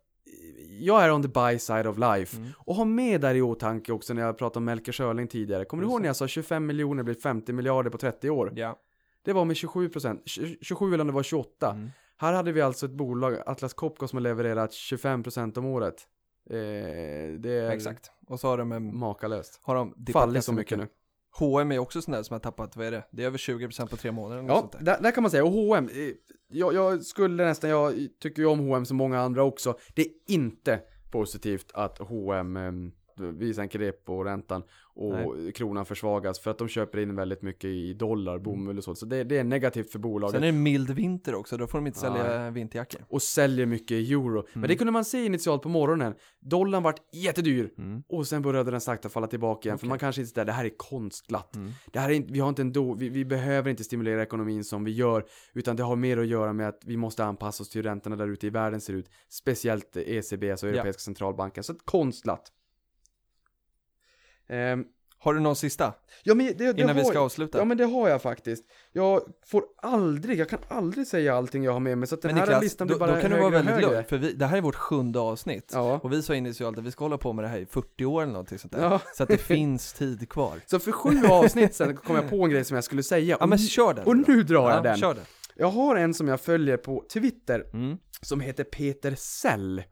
jag är on the buy side of life. Mm. Och ha med där i åtanke också när jag pratade om Melker Schörling tidigare. Kommer du Just ihåg det. när jag sa 25 miljoner blir 50 miljarder på 30 år? Ja. Det var med 27 procent. 27 eller om det var 28. Mm. Här hade vi alltså ett bolag, Atlas Copco, som har levererat 25 procent om året. Eh, det är Exakt. Och så har de, en, makalöst. har de Fallit så mycket nu. H&M är också sån där som har tappat, vad är det? Det är över 20% på tre månader Ja, sånt där. där, där kan man säga. Och H&M, jag, jag skulle nästan, jag tycker ju om H&M som många andra också. Det är inte positivt att H&M ehm, vi sänker repo-räntan och kronan försvagas för att de köper in väldigt mycket i dollar, bomull och så. Så det, det är negativt för bolaget. Sen är det mild vinter också, då får de inte sälja vinterjackor. och säljer mycket i euro. Men det kunde man se initialt på morgonen. Dollarn vart jättedyr Mm. och sen började den sakta falla tillbaka igen. För man kanske inte det här är konstglatt. Mm. Det här är vi har inte ändå, vi, vi behöver inte stimulera ekonomin som vi gör, utan det har mer att göra med att vi måste anpassa oss till hur räntorna där ute i världen ser ut. Speciellt ECB, alltså Europeiska centralbanken. Så att konstglatt. Ehm, Har du någon sista? ja, men det, det Innan vi ska avsluta. Ja men det har jag faktiskt. Jag får aldrig, jag kan aldrig säga allting jag har med mig så att den Men här Niklas, listan då, blir bara då kan du högre vara och väldigt lugn, för vi, det här är vårt sjunde avsnitt. Ja. Och vi sa initialt att vi ska hålla på med det här i 40 år eller någonting sånt där. Ja. Så att det finns tid kvar. Så för sju avsnitt sen kom jag på en grej som jag skulle säga. Ja men kör den. och då. nu drar ja, jag den. Kör den. Jag har en som jag följer på Twitter Mm. som heter Peter Sell.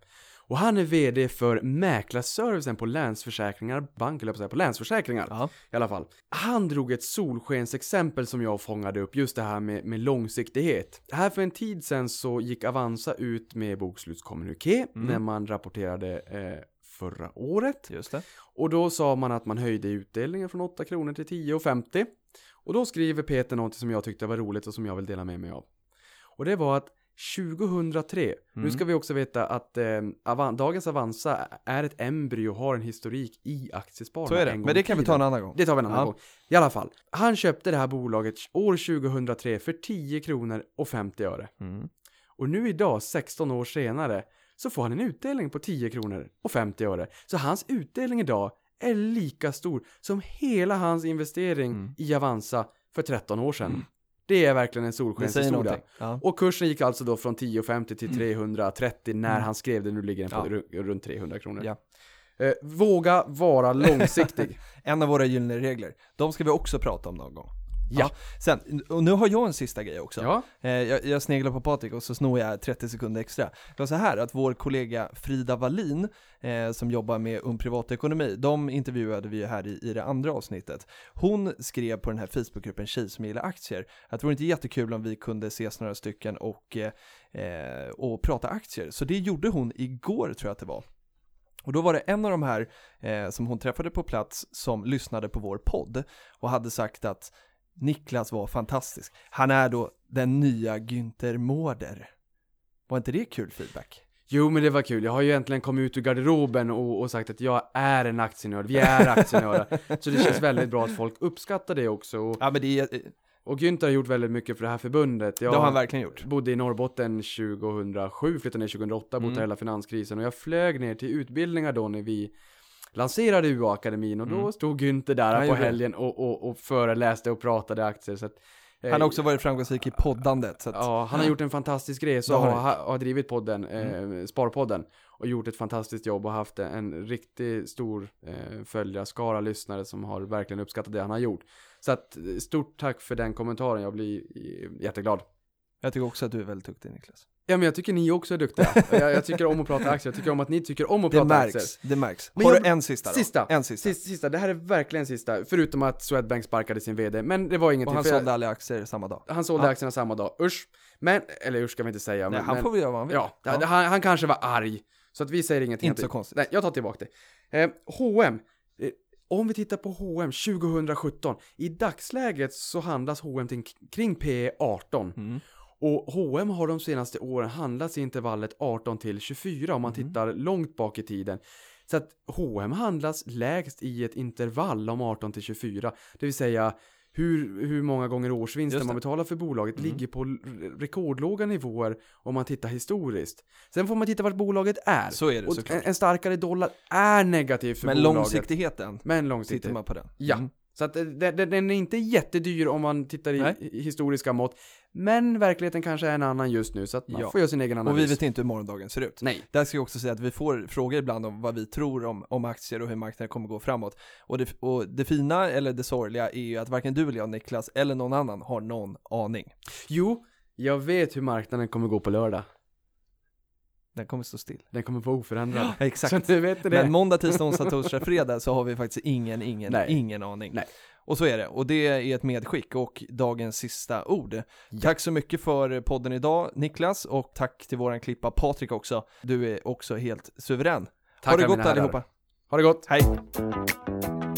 Och han är VD för mäklarservicen på Länsförsäkringar Bank, eller på Länsförsäkringar Ja. i alla fall. Han drog ett solskensexempel som jag fångade upp, just det här med, med långsiktighet. Här för en tid sedan så gick Avanza ut med bokslutskommuniké Mm. när man rapporterade eh, förra året. Just det. Och då sa man att man höjde utdelningen från 8 kronor till 10,50. Och då skriver Peter något som jag tyckte var roligt och som jag vill dela med mig av. Och det var att 2003, nu Mm. ska vi också veta att eh, Avan, dagens Avanza är ett embryo och har en historik i aktiesparande. Så är det. Men det kan vi ta en annan gång. Det tar vi en annan Ja. gång. I alla fall, han köpte det här bolaget år 2003 för 10 kronor och 50 öre. Mm. Och nu idag, 16 år senare, så får han en utdelning på 10 kronor och 50 öre. Så hans utdelning idag är lika stor som hela hans investering Mm. i Avanza för 13 år sedan. Det är verkligen en solskenshistoria. Ja. Och kursen gick alltså då från 10,50 till 330 när Mm. han skrev det. Nu ligger den på Ja. ru- runt 300 kronor. Ja. Eh, våga vara långsiktig. En av våra gyllene regler. De ska vi också prata om någon gång. Ja. Sen, och nu har jag en sista grej också. ja. Eh, jag, jag sneglar på Patrik och så snor jag 30 sekunder extra. Det var så här att vår kollega Frida Wallin, eh, som jobbar med Ung Privatekonomi, de intervjuade vi ju här i, i det andra avsnittet. Hon skrev på den här Facebookgruppen Tjej som gillar aktier, att det vore inte jättekul om vi kunde ses några stycken och, eh, eh, och prata aktier. Så det gjorde hon igår tror jag att det var. Och då var det en av de här eh, som hon träffade på plats som lyssnade på vår podd och hade sagt att Niklas var fantastisk. Han är då den nya Günther Mårder. Var inte det kul feedback? Jo men det var kul, jag har ju äntligen kommit ut ur garderoben och, och sagt att jag är en aktienörd, vi är aktienördar. så det känns väldigt bra att folk uppskattar det också. Och, Ja men det, är, det och Günther har gjort väldigt mycket för det här förbundet. Jag har han verkligen gjort. bodde i Norrbotten 2007, flyttade ner 2008, bodde Mm. hela finanskrisen och jag flög ner till utbildningar då när vi lanserade UA-akademin och då Mm. stod Günther där Han på helgen och, och, och föreläste och pratade aktier. Så att, eh, Han har också varit framgångsrik i poddandet. Så att, Ja, han har gjort en fantastisk resa Det och har har, drivit podden, eh, Sparpodden och gjort ett fantastiskt jobb och haft en riktigt stor eh, följarskara lyssnare som har verkligen uppskattat det han har gjort. Så att eh, stort tack för den kommentaren, jag blir jätteglad. Jag tycker också att du är väldigt duktig Niklas. Ja men jag tycker ni också är duktiga. jag, jag tycker om att prata aktier, jag tycker om att ni tycker om att Det prata märks, aktier. det märks. Men Har jag- du en sista då? Sista. En sista. Sista, sista, det här är verkligen sista, förutom att Swedbank sparkade sin VD, men det var ingenting. Och han för jag- sålde alla aktier samma dag. han sålde Ja. aktierna samma dag, usch. Men, eller usch ska vi inte säga. Nej, men, han men, får väl göra vad han vill. Ja, Han, han kanske var arg. Så att vi säger ingenting. Inte så konstigt. Nej, jag tar tillbaka det. Eh, H&M. Eh, om vi tittar på H&M 2017. I dagsläget så handlas H&M kring P 18. Mm. Och H&M har de senaste åren handlats i intervallet 18 till 24 om man Mhm. tittar långt bak i tiden. Så att H&M handlas lägst i ett intervall om 18 till 24. Det vill säga hur, hur många gånger årsvinsten man betalar för bolaget Mm. ligger på rekordlåga nivåer om man tittar historiskt. Sen får man titta vart bolaget är. Så är det Och såklart. en, en starkare dollar är negativ för Men bolaget. långsiktigheten, Men tittar långsiktigt. man på den. Ja. Mm. Så att det- det- den är inte jättedyr om man tittar i Nej. historiska mått. Men verkligheten kanske är en annan just nu så att man Ja. får göra sin egen analys. Och vi vet inte hur morgondagen ser ut. Nej. Där ska jag också säga att vi får frågor ibland om vad vi tror om, om aktier och hur marknaden kommer gå framåt. Och det, och det fina, eller det sorgliga, är ju att varken du eller jag, Niklas, eller någon annan har någon aning. Jo, jag vet hur marknaden kommer gå på lördag. Den kommer stå still. Den kommer vara oförändrad. Ja, exakt. Så du vet det. Men måndag, tisdag, onsdag, torsdag, fredag så har vi faktiskt ingen, ingen, Nej. ingen aning. Nej. Och så är det, och det är ett medskick och dagens sista ord. Tack så mycket för podden idag Niklas och tack till våran klippa Patrik också. Du är också helt suverän. Tackar ha det gott allihopa. Ha det gott! Hej!